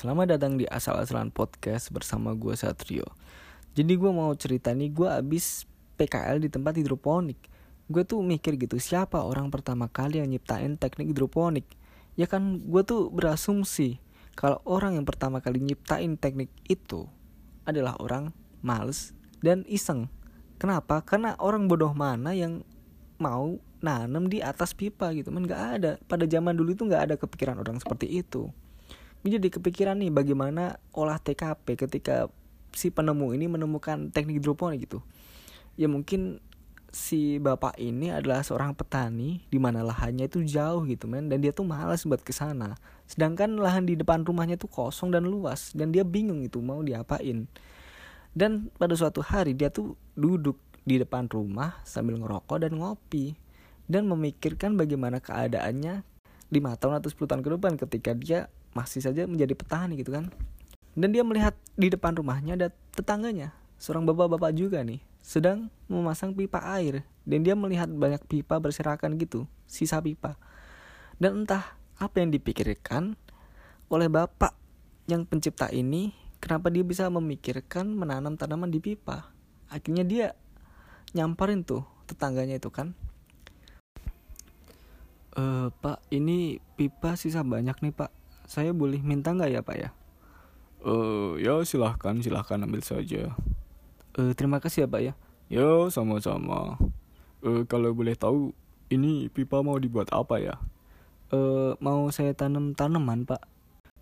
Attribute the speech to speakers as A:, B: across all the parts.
A: Selamat datang di Asal-Asalan Podcast bersama gue Satrio. Jadi gue mau cerita nih, gue abis PKL di tempat hidroponik. Gue tuh mikir gitu, siapa orang pertama kali yang nyiptain teknik hidroponik? Ya kan gue tuh berasumsi Kalau orang yang pertama kali nyiptain teknik itu Adalah orang males dan iseng. Kenapa? Karena orang bodoh mana yang mau nanam di atas pipa gitu kan nggak ada. Pada zaman dulu itu nggak ada kepikiran orang seperti itu jadi kepikiran nih bagaimana olah TKP ketika si penemu ini menemukan teknik hidroponik gitu. Ya mungkin si bapak ini adalah seorang petani di mana lahannya itu jauh gitu men. Dan dia tuh malas buat ke sana. Sedangkan lahan di depan rumahnya tuh kosong dan luas dan dia bingung itu mau diapain. Dan pada suatu hari dia tuh duduk di depan rumah sambil ngerokok dan ngopi dan memikirkan bagaimana keadaannya 5 tahun atau 10 tahun ke depan ketika dia masih saja menjadi petani gitu kan. Dan dia melihat di depan rumahnya ada tetangganya, seorang bapak-bapak juga nih, sedang memasang pipa air dan dia melihat banyak pipa berserakan gitu, sisa pipa. Dan entah apa yang dipikirkan oleh bapak yang pencipta ini, kenapa dia bisa memikirkan menanam tanaman di pipa. Akhirnya dia nyamperin tuh tetangganya itu kan Uh, pak, ini pipa sisa banyak nih pak. Saya boleh minta nggak ya pak ya?
B: Uh, ya silahkan, silahkan ambil saja.
A: Uh, terima kasih ya pak ya.
B: Ya sama-sama. Uh, kalau boleh tahu, ini pipa mau dibuat apa ya?
A: Uh, mau saya tanam tanaman pak.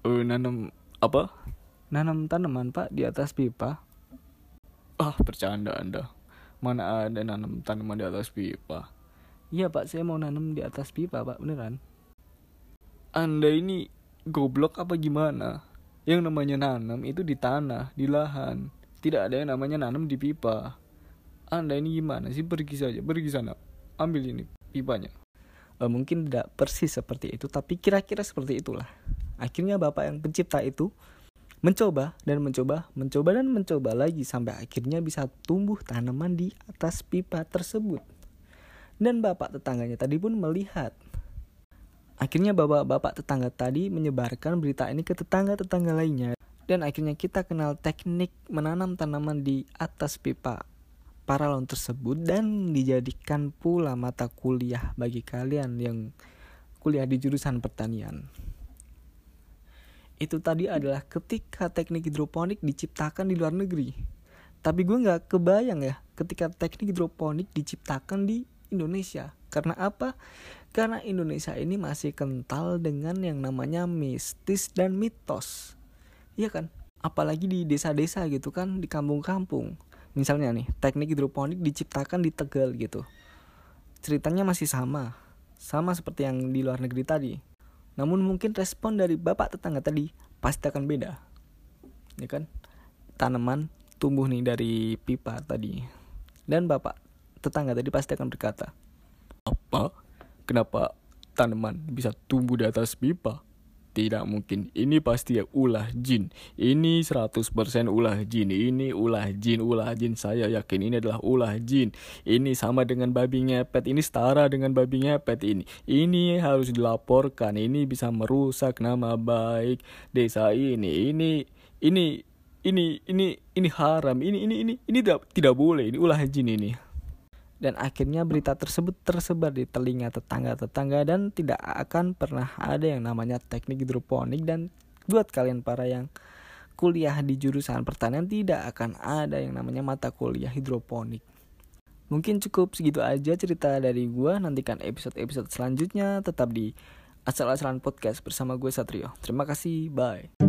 B: Uh, nanam apa?
A: Nanam tanaman pak di atas pipa.
B: Ah bercanda anda. Mana ada nanam tanaman di atas pipa?
A: Iya pak, saya mau nanam di atas pipa pak, beneran.
B: Anda ini goblok apa gimana? Yang namanya nanam itu di tanah, di lahan. Tidak ada yang namanya nanam di pipa. Anda ini gimana sih? Pergi saja, pergi sana. Ambil ini pipanya.
A: E, mungkin tidak persis seperti itu, tapi kira-kira seperti itulah. Akhirnya bapak yang pencipta itu mencoba dan mencoba, mencoba dan mencoba lagi sampai akhirnya bisa tumbuh tanaman di atas pipa tersebut. Dan bapak tetangganya tadi pun melihat. Akhirnya bapak-bapak tetangga tadi menyebarkan berita ini ke tetangga-tetangga lainnya. Dan akhirnya kita kenal teknik menanam tanaman di atas pipa paralon tersebut dan dijadikan pula mata kuliah bagi kalian yang kuliah di jurusan pertanian. Itu tadi adalah ketika teknik hidroponik diciptakan di luar negeri. Tapi gue nggak kebayang ya ketika teknik hidroponik diciptakan di Indonesia. Karena apa? Karena Indonesia ini masih kental dengan yang namanya mistis dan mitos. Iya kan? Apalagi di desa-desa gitu kan, di kampung-kampung. Misalnya nih, teknik hidroponik diciptakan di Tegal gitu. Ceritanya masih sama. Sama seperti yang di luar negeri tadi. Namun mungkin respon dari bapak tetangga tadi pasti akan beda. Ya kan? Tanaman tumbuh nih dari pipa tadi. Dan bapak tetangga tadi pasti akan berkata,
B: Apa? Kenapa tanaman bisa tumbuh di atas pipa? Tidak mungkin, ini pasti ulah jin. Ini 100% ulah jin. Ini ulah jin, ulah jin. Saya yakin ini adalah ulah jin. Ini sama dengan babi ngepet. Ini setara dengan babi ngepet ini. Ini harus dilaporkan. Ini bisa merusak nama baik desa ini. Ini, ini, ini, ini, ini haram. Ini, ini, ini, ini tidak, tidak boleh. Ini ulah jin ini
A: dan akhirnya berita tersebut tersebar di telinga tetangga-tetangga dan tidak akan pernah ada yang namanya teknik hidroponik dan buat kalian para yang kuliah di jurusan pertanian tidak akan ada yang namanya mata kuliah hidroponik. Mungkin cukup segitu aja cerita dari gue. Nantikan episode-episode selanjutnya tetap di Asal-asalan podcast bersama gue Satrio. Terima kasih, bye.